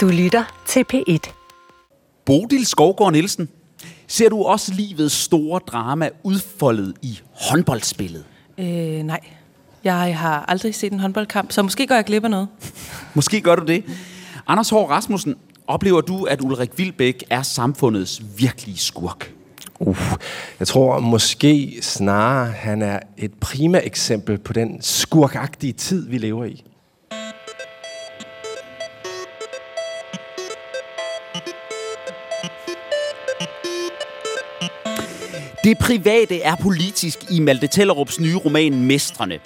Du lytter til P1. Bodil Skovgaard Nielsen, ser du også livets store drama udfoldet i håndboldspillet? Øh, nej. Jeg har aldrig set en håndboldkamp, så måske går jeg glip af noget. Måske gør du det. Anders Hård Rasmussen, oplever du, at Ulrik Vilbæk er samfundets virkelige skurk? Uh, jeg tror måske snarere, han er et prima eksempel på den skurkagtige tid, vi lever i. Det private er politisk i Malte Tellerups nye roman Mestrene.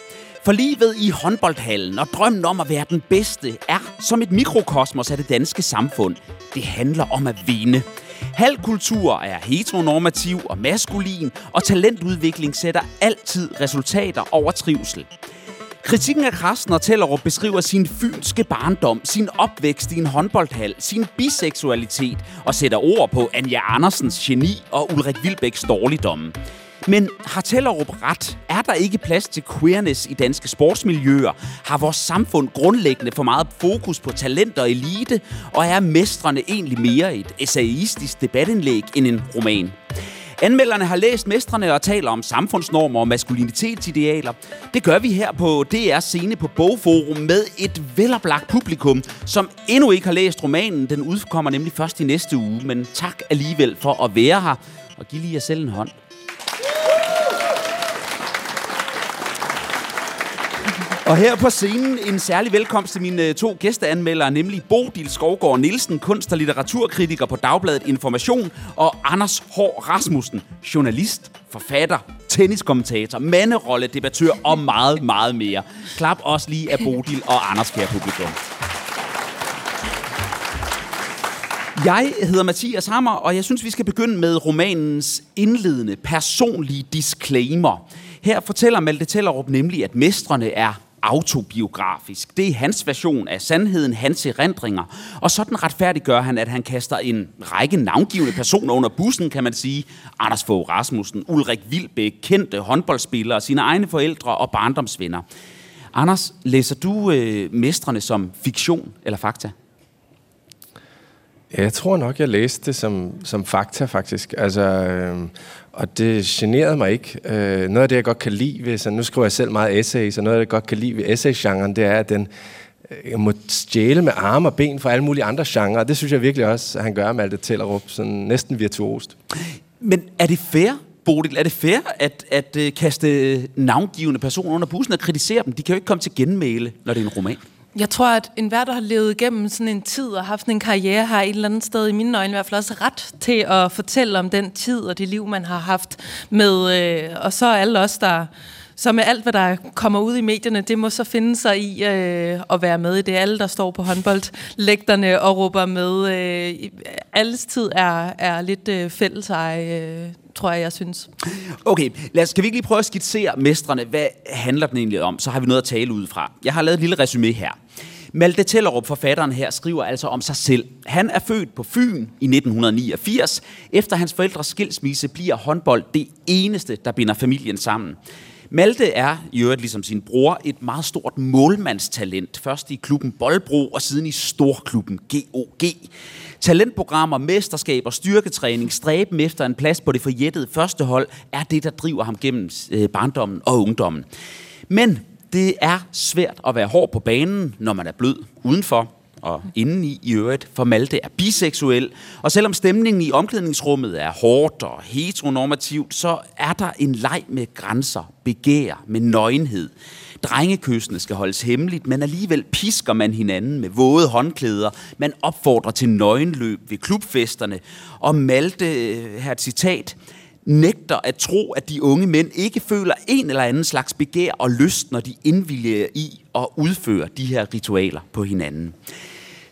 For livet i håndboldhallen og drømmen om at være den bedste er som et mikrokosmos af det danske samfund. Det handler om at vinde. Halvkultur er heteronormativ og maskulin, og talentudvikling sætter altid resultater over trivsel. Kritikken af Krasner og Tellerup beskriver sin fynske barndom, sin opvækst i en håndboldhal, sin biseksualitet og sætter ord på Anja Andersens geni og Ulrik Vilbæks dårligdomme. Men har Tellerup ret? Er der ikke plads til queerness i danske sportsmiljøer? Har vores samfund grundlæggende for meget fokus på talent og elite? Og er mestrene egentlig mere et essayistisk debatindlæg end en roman? Anmelderne har læst mestrene og taler om samfundsnormer og maskulinitetsidealer. Det gør vi her på DR Scene på Bogforum med et veloplagt publikum, som endnu ikke har læst romanen. Den udkommer nemlig først i næste uge, men tak alligevel for at være her. Og give lige jer selv en hånd. Og her på scenen en særlig velkomst til mine øh, to gæsteanmeldere, nemlig Bodil Skovgaard Nielsen, kunst- og litteraturkritiker på Dagbladet Information, og Anders Hård Rasmussen, journalist, forfatter, tenniskommentator, manderolle, debattør og meget, meget mere. Klap også lige af Bodil og Anders, kære publikum. Jeg hedder Mathias Hammer, og jeg synes, vi skal begynde med romanens indledende personlige disclaimer. Her fortæller Malte Tellerup nemlig, at mestrene er autobiografisk. Det er hans version af sandheden, hans erindringer. Og sådan retfærdiggør han, at han kaster en række navngivende personer under bussen, kan man sige. Anders Fogh Rasmussen, Ulrik Vilbæk, kendte håndboldspillere, sine egne forældre og barndomsvenner. Anders, læser du øh, mestrene som fiktion eller fakta? Ja, jeg tror nok, jeg læste det som, som fakta, faktisk. Altså, øh, og det generede mig ikke. Øh, noget af det, jeg godt kan lide ved, så nu skriver jeg selv meget essays, og noget af det, jeg godt kan lide ved essay-genren, det er, at den øh, jeg må stjæle med arme og ben fra alle mulige andre genrer, og det synes jeg virkelig også, at han gør med alt det Tellerup, sådan næsten virtuost. Men er det fair, Bodil, er det fair at, at øh, kaste øh, navngivende personer under bussen og kritisere dem? De kan jo ikke komme til genmæle, når det er en roman. Jeg tror, at enhver, der har levet igennem sådan en tid og haft en karriere, har et eller andet sted i mine øjne i hvert fald også ret til at fortælle om den tid og det liv, man har haft med. Øh, og så alle os, der så med alt, hvad der kommer ud i medierne, det må så finde sig i øh, at være med i det. Alle, der står på håndboldlægterne og råber med. Øh, alles tid er, er lidt øh, fælles øh, tror jeg, jeg synes. Okay, lad os, kan vi ikke lige prøve at skitsere mestrene? Hvad handler den egentlig om? Så har vi noget at tale ud fra. Jeg har lavet et lille resume her. Malte Tellerup, forfatteren her, skriver altså om sig selv. Han er født på Fyn i 1989. Efter hans forældres skilsmisse bliver håndbold det eneste, der binder familien sammen. Malte er, i øvrigt ligesom sin bror, et meget stort målmandstalent. Først i klubben Boldbro og siden i storklubben GOG. Talentprogrammer, mesterskaber, styrketræning, stræben efter en plads på det forjættede første hold, er det, der driver ham gennem øh, barndommen og ungdommen. Men det er svært at være hård på banen, når man er blød udenfor og indeni i øvrigt, for Malte er biseksuel. Og selvom stemningen i omklædningsrummet er hårdt og heteronormativt, så er der en leg med grænser, begær, med nøgenhed. Drengekøsene skal holdes hemmeligt, men alligevel pisker man hinanden med våde håndklæder. Man opfordrer til nøgenløb ved klubfesterne. Og Malte, øh, her et citat, nægter at tro, at de unge mænd ikke føler en eller anden slags begær og lyst, når de indvilliger i at udføre de her ritualer på hinanden.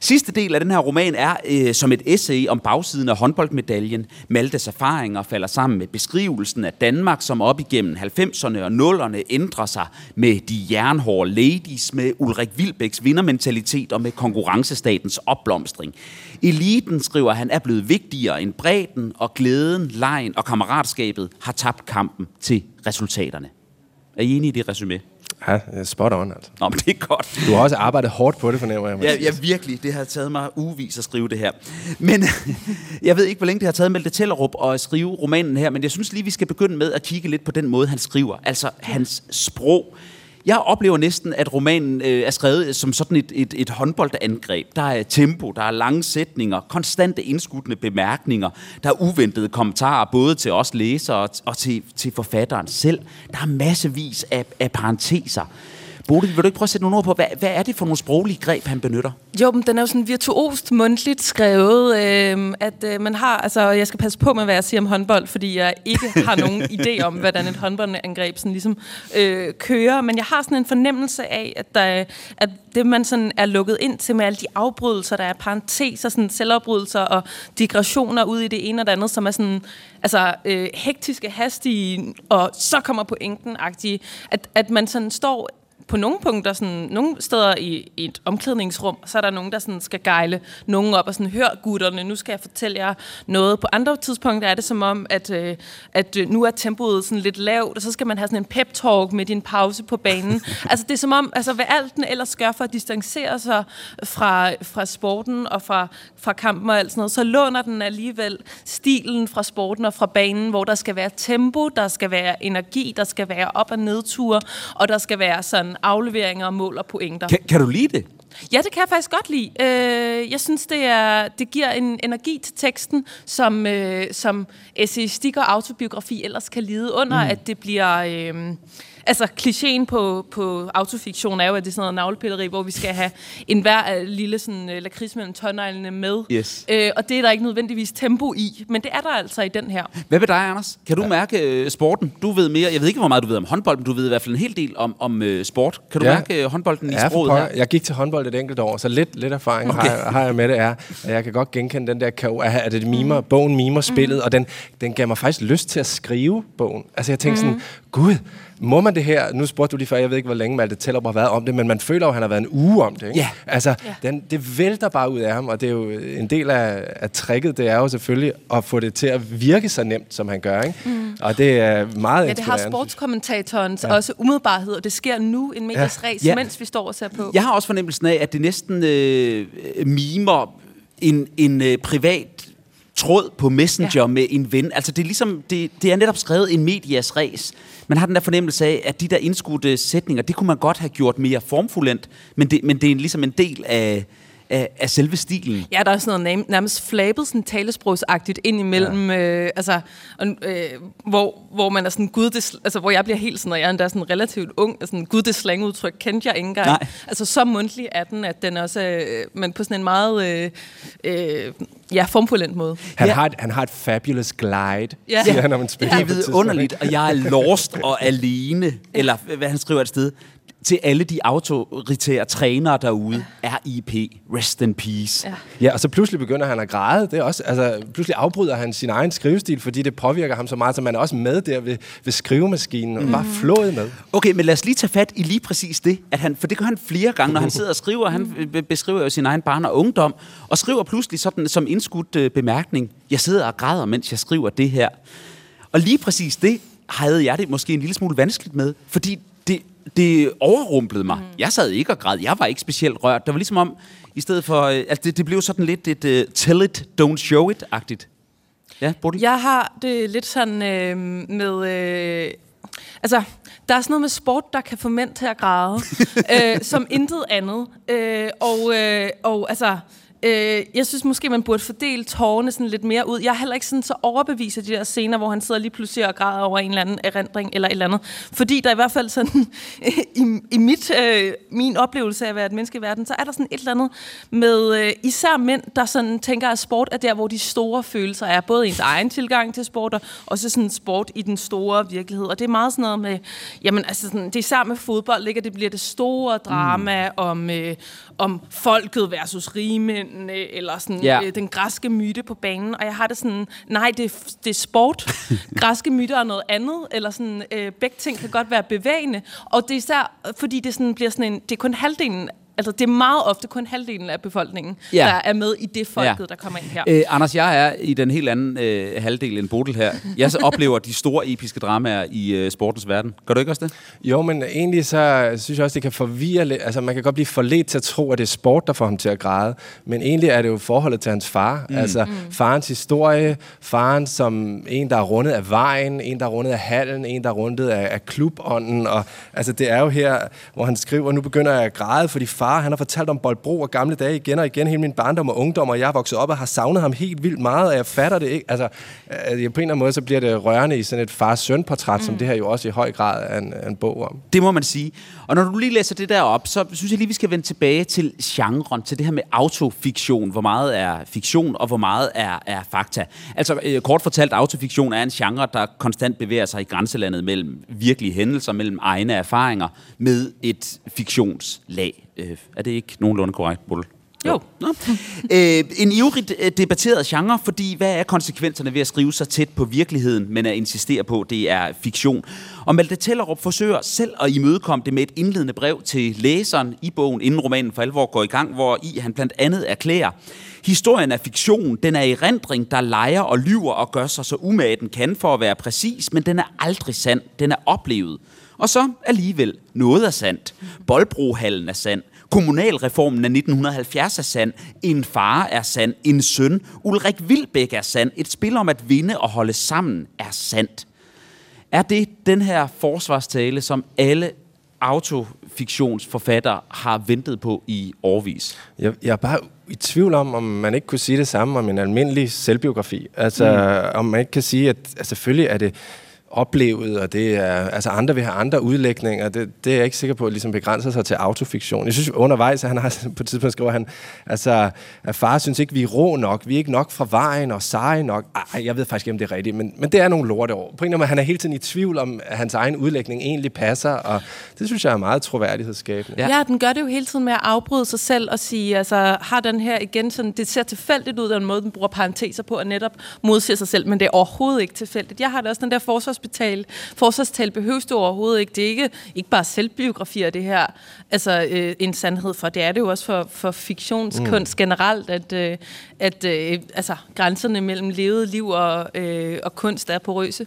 Sidste del af den her roman er øh, som et essay om bagsiden af håndboldmedaljen. Maltes erfaringer falder sammen med beskrivelsen af Danmark, som op igennem 90'erne og 0'erne ændrer sig med de jernhårde ladies, med Ulrik Vilbæks vindermentalitet og med konkurrencestatens opblomstring. Eliten, skriver han, er blevet vigtigere end bredden, og glæden, lejen og kammeratskabet har tabt kampen til resultaterne. Er I enige i det resume? Ja, spot on, altså. Nå, men det er godt. Du har også arbejdet hårdt på det, fornemmer jeg. Ja, ja, virkelig. Det har taget mig ugevis at skrive det her. Men jeg ved ikke, hvor længe det har taget Malte Tellerup at skrive romanen her, men jeg synes lige, vi skal begynde med at kigge lidt på den måde, han skriver. Altså hans sprog. Jeg oplever næsten, at romanen øh, er skrevet øh, som sådan et, et, et håndboldangreb. Der er tempo, der er lange sætninger, konstante indskudne bemærkninger, der er uventede kommentarer, både til os læsere og, og til, til forfatteren selv. Der er massevis af, af parenteser. Bodil, vil du ikke prøve at sætte nogle ord på, hvad, hvad er det for nogle sproglige greb, han benytter? Jo, men den er jo sådan virtuost mundtligt skrevet, øh, at øh, man har, altså jeg skal passe på med, hvad jeg siger om håndbold, fordi jeg ikke har nogen idé om, hvordan et håndboldangreb sådan ligesom øh, kører, men jeg har sådan en fornemmelse af, at, der, at det man sådan er lukket ind til med alle de afbrydelser, der er parenteser, sådan selvafbrydelser og digressioner ud i det ene og det andet, som er sådan, altså øh, hektiske, hastige, og så kommer pointen-agtige, at, at man sådan står på nogle punkter, sådan, nogle steder i, i et omklædningsrum, så er der nogen, der sådan skal gejle nogen op og sådan, hør gutterne, nu skal jeg fortælle jer noget. På andre tidspunkter er det som om, at, øh, at øh, nu er tempoet sådan lidt lavt, og så skal man have sådan en pep-talk med din pause på banen. altså det er som om, altså hvad alt den ellers gør for at distancere sig fra, fra sporten og fra, fra kampen og alt sådan noget, så låner den alligevel stilen fra sporten og fra banen, hvor der skal være tempo, der skal være energi, der skal være op- og nedture, og der skal være sådan afleveringer, mål og pointer. Kan, kan du lide det? Ja, det kan jeg faktisk godt lide. Øh, jeg synes, det, er, det giver en energi til teksten, som, øh, som essayistik og autobiografi ellers kan lide under, mm. at det bliver... Øh, altså, klichéen på, på autofiktion er jo, at det er sådan noget navlepilleri, hvor vi skal have en hver øh, lille sådan, uh, lakrids mellem tårneglene med. Yes. Øh, og det er der ikke nødvendigvis tempo i, men det er der altså i den her. Hvad med dig, Anders? Kan du ja. mærke uh, sporten? Du ved mere, jeg ved ikke, hvor meget du ved om håndbold, men du ved i hvert fald en hel del om, om uh, sport. Kan du ja. mærke uh, håndbolden i ja, sproget her? Jeg gik til håndbold et enkelt år, så lidt, lidt erfaring okay. har, har jeg med det er, at jeg kan godt genkende den der, at det mimer, mm. bogen mimer spillet, mm. og den, den gav mig faktisk lyst til at skrive bogen. Altså jeg tænkte mm. sådan, gud, må man det her? Nu spurgte du lige før, jeg ved ikke, hvor længe Malte Tellerup har været om det, men man føler jo, at han har været en uge om det. Ikke? Ja. Altså, ja. Den, det vælter bare ud af ham, og det er jo en del af, af tricket, det er jo selvfølgelig at få det til at virke så nemt, som han gør. Ikke? Mm. Og det er meget Ja, det har sportskommentatorens ja. også umiddelbarhed, og det sker nu en medias ja. ja. mens vi står og ser på. Jeg har også fornemmelsen af, at det næsten øh, mimer en, en øh, privat tråd på Messenger ja. med en ven. Altså det er ligesom, det, det er netop skrevet en medias race. Man har den der fornemmelse af, at de der indskudte sætninger, det kunne man godt have gjort mere formfuldendt, men det, men det er ligesom en del af, af, af selve stilen. Ja, der er sådan noget nærmest flabet, sådan talesprogsagtigt ind imellem, ja. øh, altså, øh, hvor, hvor man er sådan, gud, det, altså, hvor jeg bliver helt sådan, og jeg er endda sådan relativt ung, sådan, gud, det slangudtryk kendte jeg ikke engang. Nej. Altså, så mundtlig er den, at den også, øh, men på sådan en meget, øh, øh, ja, formfuldendt måde. Han, ja. har et, han har et fabulous glide, ja. siger han om en spil. Ja. Det er vidunderligt, og jeg er lost og alene, eller hvad han skriver et sted til alle de autoritære trænere derude. RIP, rest in peace. Ja. ja, og så pludselig begynder han at græde. Det er også, altså, pludselig afbryder han sin egen skrivestil, fordi det påvirker ham så meget, så man er også med der ved, ved skrivemaskinen, og mm. bare flået med. Okay, men lad os lige tage fat i lige præcis det, at han, for det gør han flere gange, når han sidder og skriver. Han beskriver jo sin egen barn og ungdom, og skriver pludselig sådan som indskudt øh, bemærkning, jeg sidder og græder, mens jeg skriver det her. Og lige præcis det havde jeg det måske en lille smule vanskeligt med, fordi det overrumplede mig. Mm. Jeg sad ikke og græd. Jeg var ikke specielt rørt. Det var ligesom om, i stedet for... Øh, altså, det, det blev sådan lidt et uh, tell it, don't show it-agtigt. Ja, Bodil? Jeg har det lidt sådan øh, med... Øh, altså, der er sådan noget med sport, der kan få mænd til at græde, øh, som intet andet. Øh, og, øh, og altså Øh, jeg synes måske, man burde fordele tårerne sådan lidt mere ud. Jeg er heller ikke sådan så overbevist af de der scener, hvor han sidder lige pludselig og græder over en eller anden erindring eller et eller andet. Fordi der i hvert fald sådan, i, i mit, øh, min oplevelse af at være et menneske i verden, så er der sådan et eller andet med øh, især mænd, der sådan tænker, at sport er der, hvor de store følelser er. Både ens egen tilgang til sport, og også sådan sport i den store virkelighed. Og det er meget sådan noget med, jamen altså sådan, det er især med fodbold, ikke? det bliver det store drama mm. om, øh, om folket versus rigmændene, eller sådan ja. øh, den græske myte på banen, og jeg har det sådan, nej, det, er, det er sport. græske myter er noget andet, eller sådan, øh, begge ting kan godt være bevægende, og det er især, fordi det sådan bliver sådan en, det er kun halvdelen Altså, det er meget ofte kun halvdelen af befolkningen, Ja. der er med i det folket, Ja. der kommer ind her. Øh, Anders, jeg er i den helt anden øh, halvdel end Bodil her. Jeg så oplever de store episke dramaer i øh, sportens verden. Gør du ikke også det? Jo, men egentlig så synes jeg også, det kan forvirre lidt. Altså, man kan godt blive forledt til at tro, at det er sport, der får ham til at græde. Men egentlig er det jo forholdet til hans far. Mm. Altså, farens historie, faren som en, der er rundet af vejen, en, der er rundet af hallen, en, der er rundet af, af klubånden. Og, altså, det er jo her, hvor han skriver, nu begynder jeg at græde, fordi far, han har fortalt om Boldbro og gamle dage igen og igen, hele min barndom og ungdom, og jeg er vokset op og har savnet ham helt vildt meget, og jeg fatter det ikke. Altså, øh, på en eller anden måde, så bliver det rørende i sådan et far-søn-portræt, mm. som det her jo også i høj grad er en, en bog om. Det må man sige. Og når du lige læser det der op, så synes jeg lige, vi skal vende tilbage til genren, til det her med autofiktion. Hvor meget er fiktion, og hvor meget er, er fakta. Altså øh, kort fortalt, autofiktion er en genre, der konstant bevæger sig i grænselandet mellem virkelige hændelser, mellem egne erfaringer, med et fiktionslag. Øh, er det ikke nogenlunde korrekt, Bull? Jo. Nå. øh, en ivrigt øh, debatteret genre, fordi hvad er konsekvenserne ved at skrive så tæt på virkeligheden, men at insistere på, at det er fiktion? Og Malte Tellerup forsøger selv at imødekomme det med et indledende brev til læseren i bogen, inden romanen for alvor går i gang, hvor i han blandt andet erklærer, Historien er fiktion, den er erindring, der leger og lyver og gør sig så umage, den kan for at være præcis, men den er aldrig sand, den er oplevet. Og så alligevel, noget er sandt. Boldbrohallen er sand. Kommunalreformen af 1970 er sand. En far er sand. En søn. Ulrik Vilbæk er sand. Et spil om at vinde og holde sammen er sandt. Er det den her forsvarstale, som alle autofiktionsforfattere har ventet på i årvis? Jeg, jeg er bare i tvivl om, om man ikke kunne sige det samme om en almindelig selvbiografi. Altså, mm. om man ikke kan sige, at, at selvfølgelig er det oplevet, og det er, altså andre vil have andre udlægninger. Det, det er jeg ikke sikker på, at ligesom begrænser sig til autofiktion. Jeg synes undervejs, at han har på et tidspunkt skriver han, altså, at far synes ikke, vi er rå nok, vi er ikke nok fra vejen og seje nok. Ej, jeg ved faktisk ikke, om det er rigtigt, men, men det er nogle lorte år. På en eller anden måde, han er hele tiden i tvivl om, at hans egen udlægning egentlig passer, og det synes jeg er meget troværdighedsskabende. Ja. Ja. den gør det jo hele tiden med at afbryde sig selv og sige, altså har den her igen sådan, det ser tilfældigt ud, den måde, den bruger parenteser på, og netop modsiger sig selv, men det er overhovedet ikke tilfældigt. Jeg har da også den der forsvarsbetale. Forsvarstal behøves du overhovedet ikke. Det er ikke, ikke bare selvbiografier, det her, altså øh, en sandhed for. Det er det jo også for, for fiktionskunst mm. generelt, at, øh, at øh, altså, grænserne mellem levet liv og, øh, og kunst er porøse.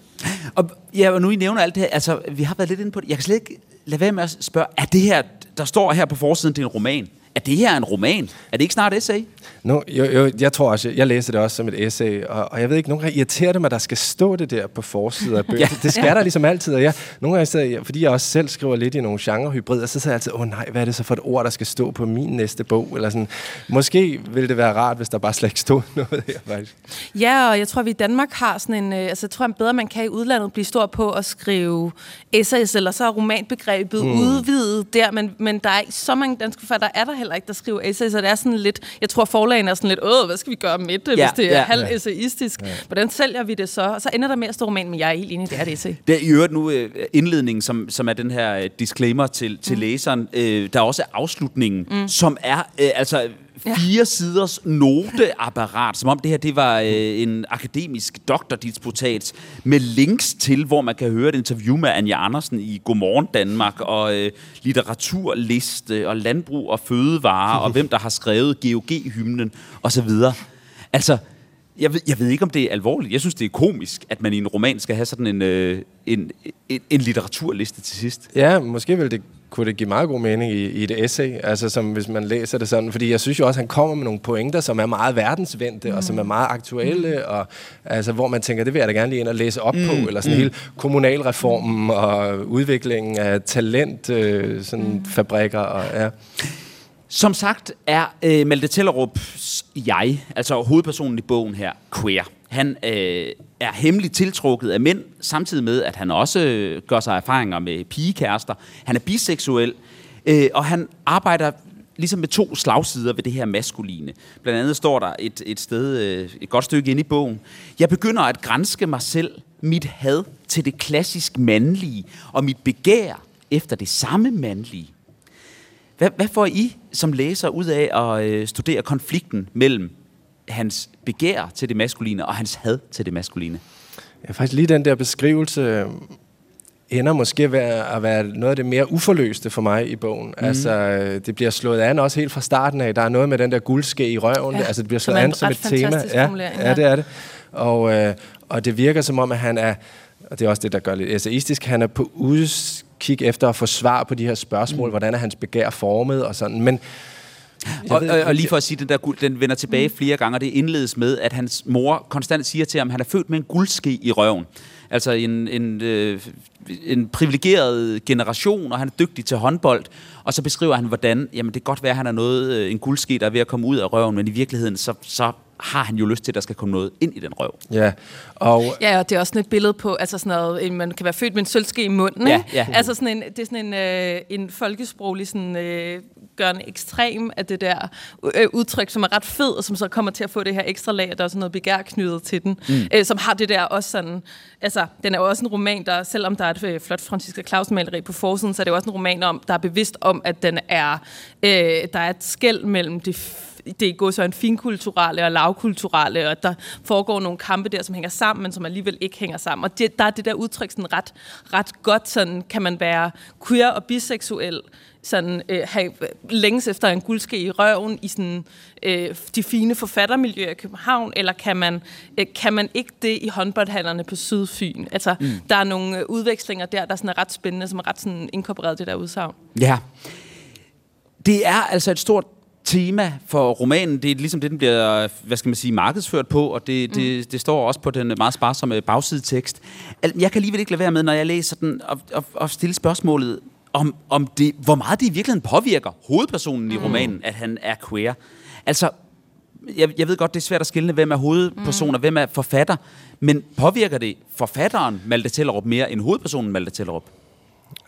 Og, ja, og nu I nævner alt det her, altså vi har været lidt inde på det. Jeg kan slet ikke lade være med at spørge, er det her, der står her på forsiden, det er en roman? Er det her en roman? Er det ikke snart et essay? No, jo, jo, jeg tror også, jeg læser det også som et essay, og, og jeg ved ikke, nogle gange irriterer det mig, at der skal stå det der på forsiden af bøger. Ja. Det skal der ligesom altid, og jeg, nogle gange, så, fordi jeg også selv skriver lidt i nogle genrehybrider, så sidder jeg altid, åh nej, hvad er det så for et ord, der skal stå på min næste bog? Eller sådan. Måske ville det være rart, hvis der bare slet ikke stod noget her, faktisk. Ja, og jeg tror, at vi i Danmark har sådan en... Øh, altså, jeg tror, at bedre man kan i udlandet blive stor på at skrive essays, eller så er romanbegrebet mm. udvidet der, men, men der er ikke så mange danske forfattere, der er der heller ikke, der skriver essays, og det er sådan lidt... Jeg tror, forlagene er sådan lidt, åh, hvad skal vi gøre med det, Ja, hvis det er ja. ja, halv essayistisk? Ja. Hvordan sælger vi det så? Og så ender der med at stå roman, men jeg er helt enig, det er et essay. Det er i øvrigt nu øh, indledningen, som, som er den her øh, disclaimer til, til mm. læseren. Øh, der er også afslutningen, mm. som er øh, altså fire siders noteapparat, som om det her det var øh, en akademisk doktordisputat med links til, hvor man kan høre et interview med Anja Andersen i Godmorgen Danmark, og øh, litteraturliste, og landbrug og fødevare, og hvem der har skrevet GOG-hymnen, osv. Altså, jeg ved, jeg ved ikke, om det er alvorligt. Jeg synes, det er komisk, at man i en roman skal have sådan en, øh, en, en, en litteraturliste til sidst. Ja, måske ville det, kunne det give meget god mening i, i et essay, altså som hvis man læser det sådan, fordi jeg synes jo også, at han kommer med nogle pointer, som er meget verdensvendte, mm. og som er meget aktuelle, mm. og altså, hvor man tænker, det vil jeg da gerne lige ind og læse op mm. på, eller sådan mm. hele kommunalreformen og udviklingen af talent, øh, sådan mm. fabrikker, og ja. Som sagt er øh, Malte Tellerups jeg, altså hovedpersonen i bogen her, queer. Han øh, er hemmeligt tiltrukket af mænd, samtidig med, at han også øh, gør sig erfaringer med pigekærester. Han er biseksuel, øh, og han arbejder ligesom med to slagsider ved det her maskuline. Blandt andet står der et, et sted, øh, et godt stykke ind i bogen. Jeg begynder at grænske mig selv, mit had til det klassisk mandlige, og mit begær efter det samme mandlige. Hvad, hvad får I som læser ud af at øh, studere konflikten mellem hans begær til det maskuline og hans had til det maskuline? Ja, faktisk lige den der beskrivelse, ender måske ved at være noget af det mere uforløste for mig i bogen. Mm. Altså, øh, det bliver slået an også helt fra starten af. Der er noget med den der guldske i røven. Ja, altså, det bliver slået an som et tema. ja, ja. det er det. Og, øh, og det virker som om, at han er, og det er også det, der gør lidt essayistisk, han er på udkig efter at få svar på de her spørgsmål. Mm. Hvordan er hans begær formet og sådan. Men Og, og, og lige for at sige, den der guld, den vender tilbage mm. flere gange, og det indledes med, at hans mor konstant siger til ham, at han er født med en guldske i røven. Altså en, en, øh, en privilegeret generation, og han er dygtig til håndbold. Og så beskriver han, hvordan, jamen det kan godt være, at han er noget, øh, en guldske, der er ved at komme ud af røven, men i virkeligheden, så, så har han jo lyst til, at der skal komme noget ind i den røv. ja, og Ja, og det er også sådan et billede på, altså sådan noget, en- man kan være født med en sølvske i munden, Ja, ikke? ja. Altså sådan en, det er sådan en, øh, en folkesproglig sådan, øh, gørende ekstrem af det der øh, udtryk, som er ret fed, og som så kommer til at få det her ekstra lag, der er sådan noget begær knyttet til den, mm. øh, som har det der også sådan, altså den er jo også en roman, der, selvom der er et øh, flot Franziska Clausen maleri på forsiden, så er det jo også en roman, om, der er bevidst om, at den er, øh, der er et skæld mellem det det går så en finkulturelle og lavkulturelle, og der foregår nogle kampe der, som hænger sammen, men som alligevel ikke hænger sammen. Og det, der er det der udtryk sådan ret, ret godt, sådan kan man være queer og biseksuel, sådan øh, have, længes efter en guldske i røven i sådan, øh, de fine forfattermiljøer i København, eller kan man, øh, kan man ikke det i håndboldhallerne på Sydfyn? Altså, mm. der er nogle øh, udvekslinger der, der sådan er ret spændende, som er ret sådan inkorporeret i det der udsagn. Ja. Det er altså et stort tema for romanen. Det er ligesom det, den bliver, hvad skal man sige, markedsført på, og det, mm. det, det står også på den meget sparsomme bagsidetekst. Jeg kan alligevel ikke lade være med, når jeg læser den, og, og, og stille spørgsmålet, om, om det, hvor meget det i virkeligheden påvirker hovedpersonen i romanen, at han er queer. Altså, jeg, jeg ved godt, det er svært at skille, hvem er hovedpersoner, mm. hvem er forfatter, men påvirker det forfatteren Malte Tellerup mere end hovedpersonen Malte Tellerup?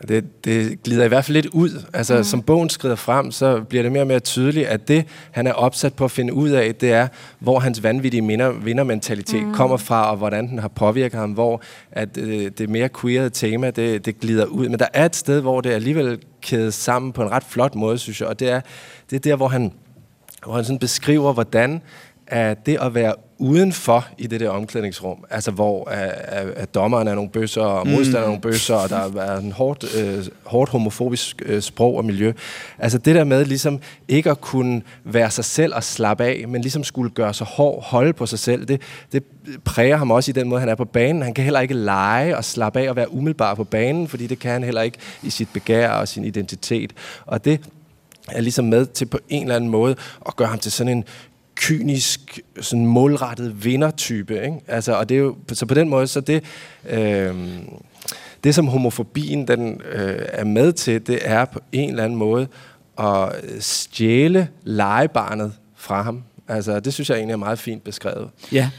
Det, det glider i hvert fald lidt ud. Altså, mm. som bogen skrider frem, så bliver det mere og mere tydeligt, at det, han er opsat på at finde ud af, det er, hvor hans vanvittige minder, vindermentalitet mm. kommer fra, og hvordan den har påvirket ham, hvor at, øh, det mere queerede tema, det, det glider ud. Men der er et sted, hvor det alligevel kædes sammen på en ret flot måde, synes jeg, og det er, det er der, hvor han, hvor han sådan beskriver, hvordan at det at være udenfor i det der omklædningsrum, altså hvor at, at, at dommeren er nogle bøsser, og modstanderen er nogle bøsser, og der er en hårdt, øh, hårdt homofobisk øh, sprog og miljø. Altså det der med ligesom ikke at kunne være sig selv og slappe af, men ligesom skulle gøre sig hård, holde på sig selv, det, det præger ham også i den måde, han er på banen. Han kan heller ikke lege og slappe af og være umiddelbar på banen, fordi det kan han heller ikke i sit begær og sin identitet. Og det er ligesom med til på en eller anden måde at gøre ham til sådan en kynisk, sådan målrettet vindertype. Ikke? Altså, og det er jo, så på den måde, så det, øh, det som homofobien den, øh, er med til, det er på en eller anden måde at stjæle legebarnet fra ham. Altså, det synes jeg egentlig er meget fint beskrevet. Ja.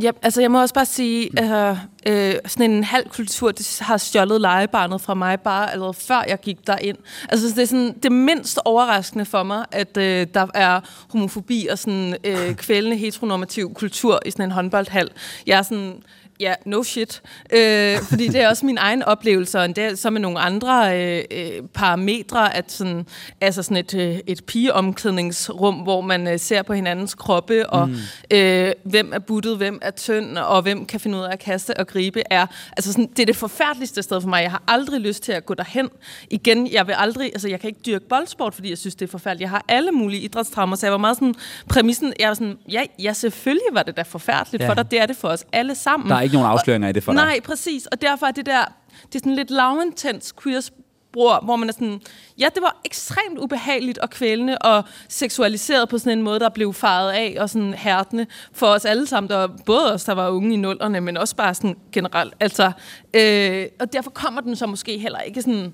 Ja, altså jeg må også bare sige, at øh, sådan en halv kultur, det har stjålet legebarnet fra mig bare allerede før jeg gik derind. Altså det er sådan det mindst overraskende for mig, at øh, der er homofobi og sådan øh, kvælende heteronormativ kultur i sådan en håndboldhal. Jeg er sådan, ja, no shit. Øh, fordi det er også min egen oplevelse, og det er så med nogle andre øh, øh, parametre, at sådan, altså sådan et, øh, et pigeomklædningsrum, hvor man øh, ser på hinandens kroppe, og mm. øh, hvem er buttet, hvem er tynd, og hvem kan finde ud af at kaste og gribe, er, altså sådan, det er det forfærdeligste sted for mig. Jeg har aldrig lyst til at gå derhen. Igen, jeg vil aldrig, altså jeg kan ikke dyrke boldsport, fordi jeg synes, det er forfærdeligt. Jeg har alle mulige idrætstraumer, så jeg var meget sådan, præmissen, jeg var sådan, ja, ja selvfølgelig var det da forfærdeligt Ja. for dig, det er det for os alle sammen. Der er ikke nogen afsløringer i det for dig. Nej, præcis. Og derfor er det der, det er sådan lidt lavintens queer bror, hvor man er sådan, ja, det var ekstremt ubehageligt og kvælende og seksualiseret på sådan en måde, der blev faret af og sådan hærdende for os alle sammen, der var både os, der var unge i nullerne, men også bare sådan generelt. Altså, øh, og derfor kommer den så måske heller ikke sådan,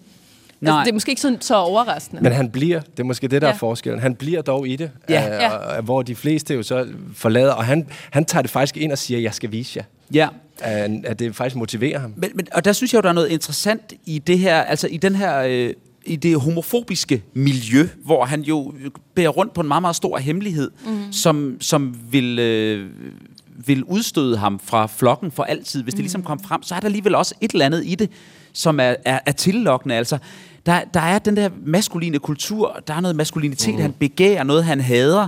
Nej. altså, det er måske ikke sådan så overraskende. Men han bliver, det er måske det, der ja. Ja. er forskellen, han bliver dog i det, Ja. øh, Ja. og- hvor de fleste jo så forlader, og han, han tager det faktisk ind og siger, jeg skal vise jer. Ja. At, at det faktisk motiverer ham. Men, men, og der synes jeg jo, der er noget interessant i det her, altså i den her, øh, i det homofobiske miljø, hvor han jo bærer rundt på en meget, meget stor hemmelighed, mm. som, som vil, øh, vil udstøde ham fra flokken for altid. Hvis det ligesom kom frem, så er der alligevel også et eller andet i det, som er, er, er tillokkende. Altså, der, der er den der maskuline kultur, der er noget maskulinitet, mm. han begærer, noget han hader,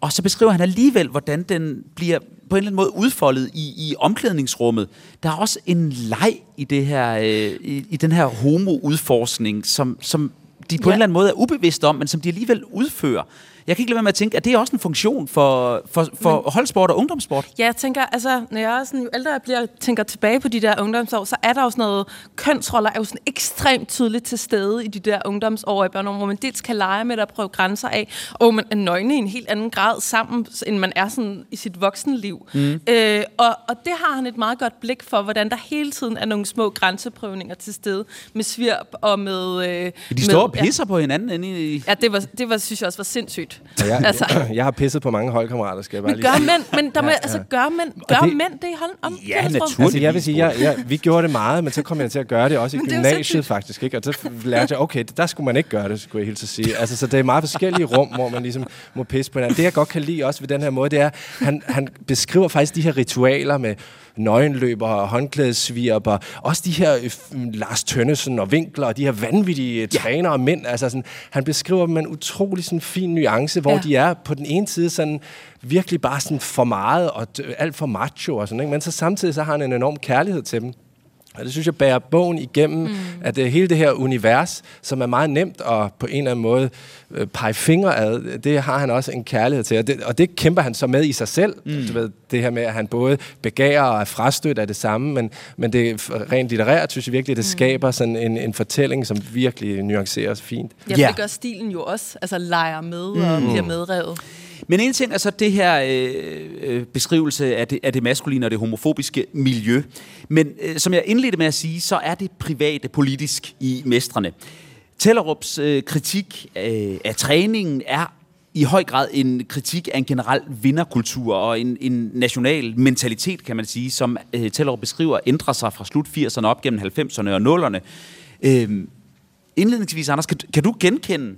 Og så beskriver han alligevel, hvordan den bliver på en eller anden måde udfoldet i, i omklædningsrummet. Der er også en leg i, det her, øh, i, i den her homo-udforskning, som, som de på ja. en eller anden måde er ubevidste om, men som de alligevel udfører. Jeg kan ikke lade være med at tænke, at det er også en funktion for, for, for Men, holdsport og ungdomssport. Ja, jeg tænker, altså, når jeg sådan, jo ældre jeg bliver, tænker tilbage på de der ungdomsår, så er der jo sådan noget, kønsroller er jo sådan ekstremt tydeligt til stede i de der ungdomsår i børn, hvor man dels kan lege med at prøve grænser af, og man er nøgne i en helt anden grad sammen, end man er sådan i sit voksenliv. Mm. Øh, og, og det har han et meget godt blik for, hvordan der hele tiden er nogle små grænseprøvninger til stede med svirp og med... Øh, de står og pisser ja. på hinanden inde i... Ja, det var, det var, synes jeg også var sindssygt. Jeg, altså. jeg, jeg har pisset på mange holdkammerater, skal jeg bare men gør lige mænd, men der må, ja, altså, gør mænd, gør det, mænd det i hold om Ja, naturligvis. Altså, jeg vil sige, jeg, jeg, vi gjorde det meget, men så kom jeg til at gøre det også i gymnasiet faktisk, ikke? Og så lærte jeg, okay, der skulle man ikke gøre det, skulle jeg helt til sige. Altså, så det er meget forskellige rum, hvor man ligesom må pisse på hinanden. Det, jeg godt kan lide også ved den her måde, det er, han, han beskriver faktisk de her ritualer med nøgenløber og håndklædesvirper. Også de her øh, Lars Tønnesen og Winkler og de her vanvittige ja. trænere og mænd. Altså sådan, han beskriver dem med en utrolig sådan, fin nuance, hvor ja. de er på den ene side sådan virkelig bare sådan for meget og alt for macho og sådan, ikke? men så samtidig så har han en enorm kærlighed til dem. Og det synes jeg bærer bogen igennem, mm. at det, hele det her univers, som er meget nemt at på en eller anden måde øh, pege fingre ad, det har han også en kærlighed til. Og det, og det kæmper han så med i sig selv. Mm. Du ved, det her med, at han både begærer og er frastødt af det samme, men, men det rent litterært, synes jeg virkelig, det mm. skaber sådan en, en fortælling, som virkelig nuanceres fint. Ja, yeah. det gør stilen jo også, altså leger med mm. og bliver medrevet. Men en ting er så det her øh, øh, beskrivelse af det, af det maskuline og det homofobiske miljø. Men øh, som jeg indledte med at sige, så er det private politisk i mestrene. Tellerups øh, kritik øh, af træningen er i høj grad en kritik af en generel vinderkultur og en, en national mentalitet, kan man sige, som øh, Tellerup beskriver, ændrer sig fra slut 80'erne op gennem 90'erne og 0'erne. Øh, indledningsvis, Anders, kan, kan du genkende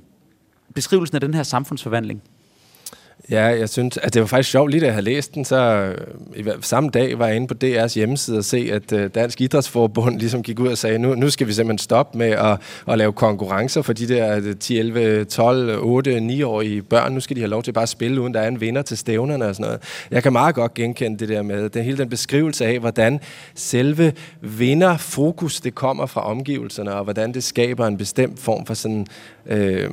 beskrivelsen af den her samfundsforvandling? Ja, jeg synes, at det var faktisk sjovt, lige da jeg havde læst den, så øh, i samme dag var jeg inde på DR's hjemmeside og se, at øh, Dansk Idrætsforbund ligesom gik ud og sagde, nu, nu skal vi simpelthen stoppe med at, at lave konkurrencer for de der 10, 11, 12, 8, 9-årige børn. Nu skal de have lov til bare at spille, uden der er en vinder til stævnerne og sådan noget. Jeg kan meget godt genkende det der med, den hele den beskrivelse af, hvordan selve vinderfokus, det kommer fra omgivelserne, og hvordan det skaber en bestemt form for sådan... Øh,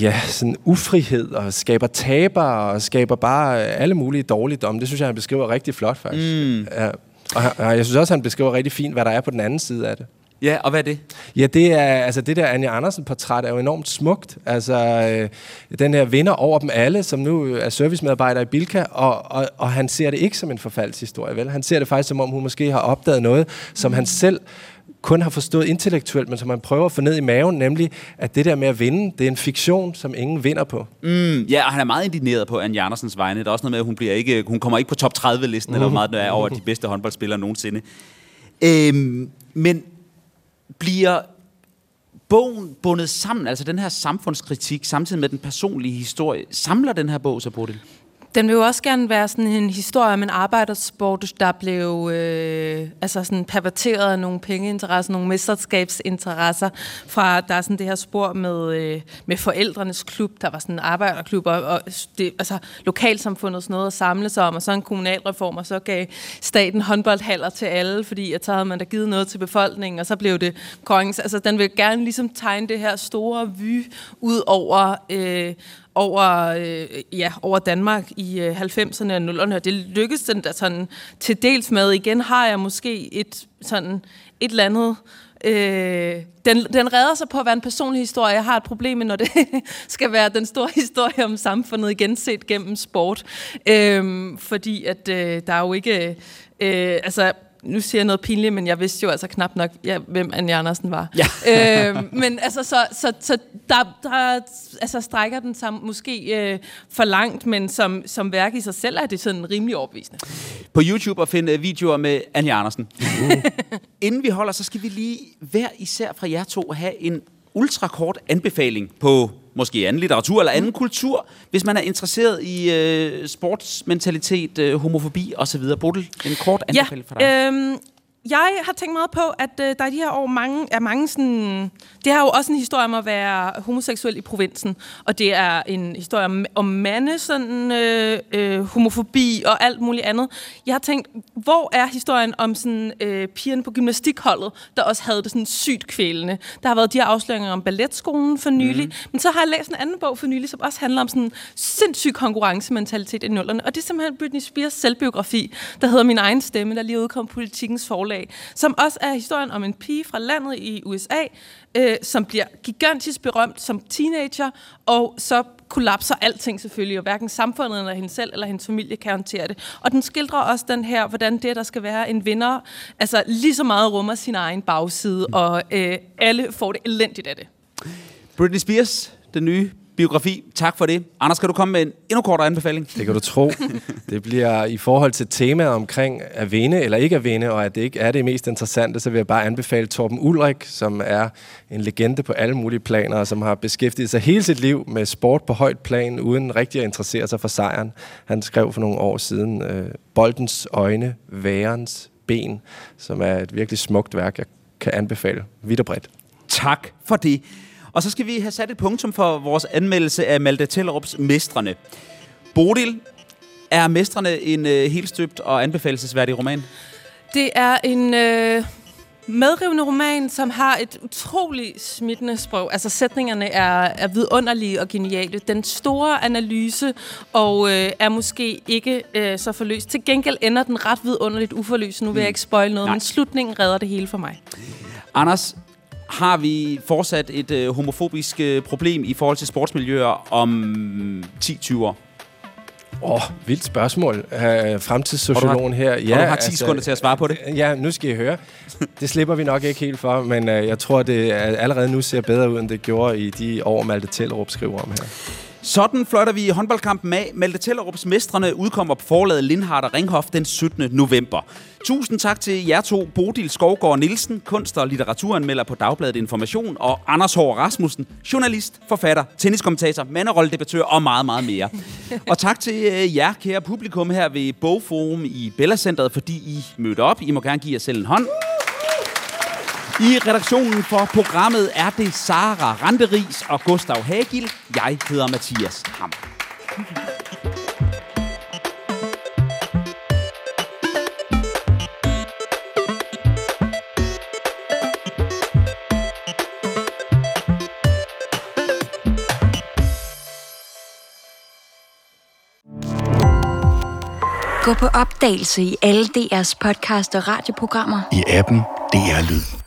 ja, sådan ufrihed og skaber taber og skaber bare alle mulige dårligdomme. Det synes jeg, han beskriver rigtig flot, faktisk. Mm. Ja. Og, og jeg synes også, han beskriver rigtig fint, hvad der er på den anden side af det. Ja, og hvad er det? Ja, det er altså det der Anja Andersen-portræt er jo enormt smukt. Altså øh, den her vinder over dem alle, som nu er servicemedarbejder i Bilka, og, og, og han ser det ikke som en forfaldshistorie, vel? Han ser det faktisk som om hun måske har opdaget noget, som han selv kun har forstået intellektuelt, men som man prøver at få ned i maven, nemlig at det der med at vinde, det er en fiktion, som ingen vinder på. Mm, ja, og han er meget indigneret på Anja Andersens vegne. Der er også noget med, at hun, bliver ikke, hun kommer ikke på top 30-listen, mm. eller meget det er over de bedste håndboldspillere nogensinde. Øhm, men bliver bogen bundet sammen, altså den her samfundskritik, samtidig med den personlige historie, samler den her bog så, Bodil? Den vil jo også gerne være sådan en historie om en arbejdersport, der blev øh, altså sådan perverteret af nogle pengeinteresser, nogle mesterskabsinteresser, fra der er sådan det her spor med, øh, med forældrenes klub, der var sådan en arbejderklub, og, og det, altså lokalsamfundet sådan noget at samle sig om, og så en kommunalreform, og så gav staten håndboldhaller til alle, fordi at så havde man da givet noget til befolkningen, og så blev det kongens. Altså den vil gerne ligesom tegne det her store vy ud over øh, over, øh, ja, over Danmark i øh, 90'erne og 0'erne, og det lykkedes den der sådan til dels med. Igen har jeg måske et, sådan, et eller andet... Øh, den, den redder sig på at være en personlig historie. Jeg har et problem med, når det skal være den store historie om samfundet igen set gennem sport. Øh, fordi at øh, der er jo ikke... Øh, altså, nu siger jeg noget pinligt, men jeg vidste jo altså knap nok, ja, hvem Anja Andersen var. Ja. øh, men altså, så, så, så der, der altså, strækker den sig måske øh, for langt, men som, som værk i sig selv er det sådan rimelig overbevisende. På YouTube at finde videoer med Anja Andersen. Uh. Inden vi holder, så skal vi lige hver især fra jer to have en ultrakort anbefaling på måske anden litteratur eller anden mm. kultur, hvis man er interesseret i øh, sportsmentalitet, øh, homofobi osv. Bodil, en kort anbefaling ja, for dig. Øhm, jeg har tænkt meget på, at øh, der er de her år mange, er mange sådan... Det har jo også en historie om at være homoseksuel i provinsen, og det er en historie om, om mande, sådan, øh, øh, homofobi og alt muligt andet. Jeg har tænkt, hvor er historien om sådan, øh, pigerne på gymnastikholdet, der også havde det sådan sygt kvælende? Der har været de her afsløringer om balletskolen for nylig, mm. men så har jeg læst en anden bog for nylig, som også handler om sådan sindssyg konkurrencementalitet i nullerne, og det er simpelthen Britney Spears selvbiografi, der hedder Min egen stemme, der lige udkom politikens forlag, som også er historien om en pige fra landet i USA, øh, som bliver gigantisk berømt som teenager, og så kollapser alting selvfølgelig, og hverken samfundet eller hende selv eller hendes familie kan håndtere det. Og den skildrer også den her, hvordan det, der skal være en vinder, altså lige så meget rummer sin egen bagside, og øh, alle får det elendigt af det. Britney Spears, den nye biografi. Tak for det. Anders, kan du komme med en endnu kortere anbefaling? Det kan du tro. Det bliver i forhold til temaet omkring at vinde eller ikke at vinde, og at det ikke er det mest interessante, så vil jeg bare anbefale Torben Ulrik, som er en legende på alle mulige planer, og som har beskæftiget sig hele sit liv med sport på højt plan, uden rigtig at interessere sig for sejren. Han skrev for nogle år siden øh, Boldens øjne, værens ben, som er et virkelig smukt værk, jeg kan anbefale vidt og bredt. Tak for det. Og så skal vi have sat et punktum for vores anmeldelse af Malte Tellerups Mestrene. Bodil, er Mestrene en øh, helt støbt og anbefalesværdig roman? Det er en øh, medrivende roman, som har et utroligt smittende sprog. Altså sætningerne er, er vidunderlige og geniale. Den store analyse og øh, er måske ikke øh, så forløst. Til gengæld ender den ret vidunderligt uforløst. Nu vil jeg ikke spoil noget, Nej. men slutningen redder det hele for mig. Anders, har vi fortsat et øh, homofobisk øh, problem i forhold til sportsmiljøer om 10-20 år? Åh, oh, vildt spørgsmål. Uh, fremtidssociologen her. Ja, og du har 10 altså, sekunder til at svare på det. Ja, nu skal I høre. Det slipper vi nok ikke helt for, men uh, jeg tror, det allerede nu ser bedre ud, end det gjorde i de år, Malte Tellerup skriver om her. Sådan fløjter vi håndboldkampen af. Malte Tellerups Mestrene udkommer på forlaget Lindhardt og Ringhof den 17. november. Tusind tak til jer to, Bodil Skovgaard Nielsen, kunst- og litteraturanmelder på Dagbladet Information, og Anders Hård Rasmussen, journalist, forfatter, tenniskommentator, manderolledebattør og meget, meget mere. og tak til øh, jer, kære publikum her ved Bogforum i Bella Centeret, fordi I mødte op. I må gerne give jer selv en hånd. I redaktionen for programmet er det Sara Randeris og Gustav Hagil. Jeg hedder Mathias Ham. Gå på opdagelse i alle DR's podcast og radioprogrammer. I appen DR Lyd.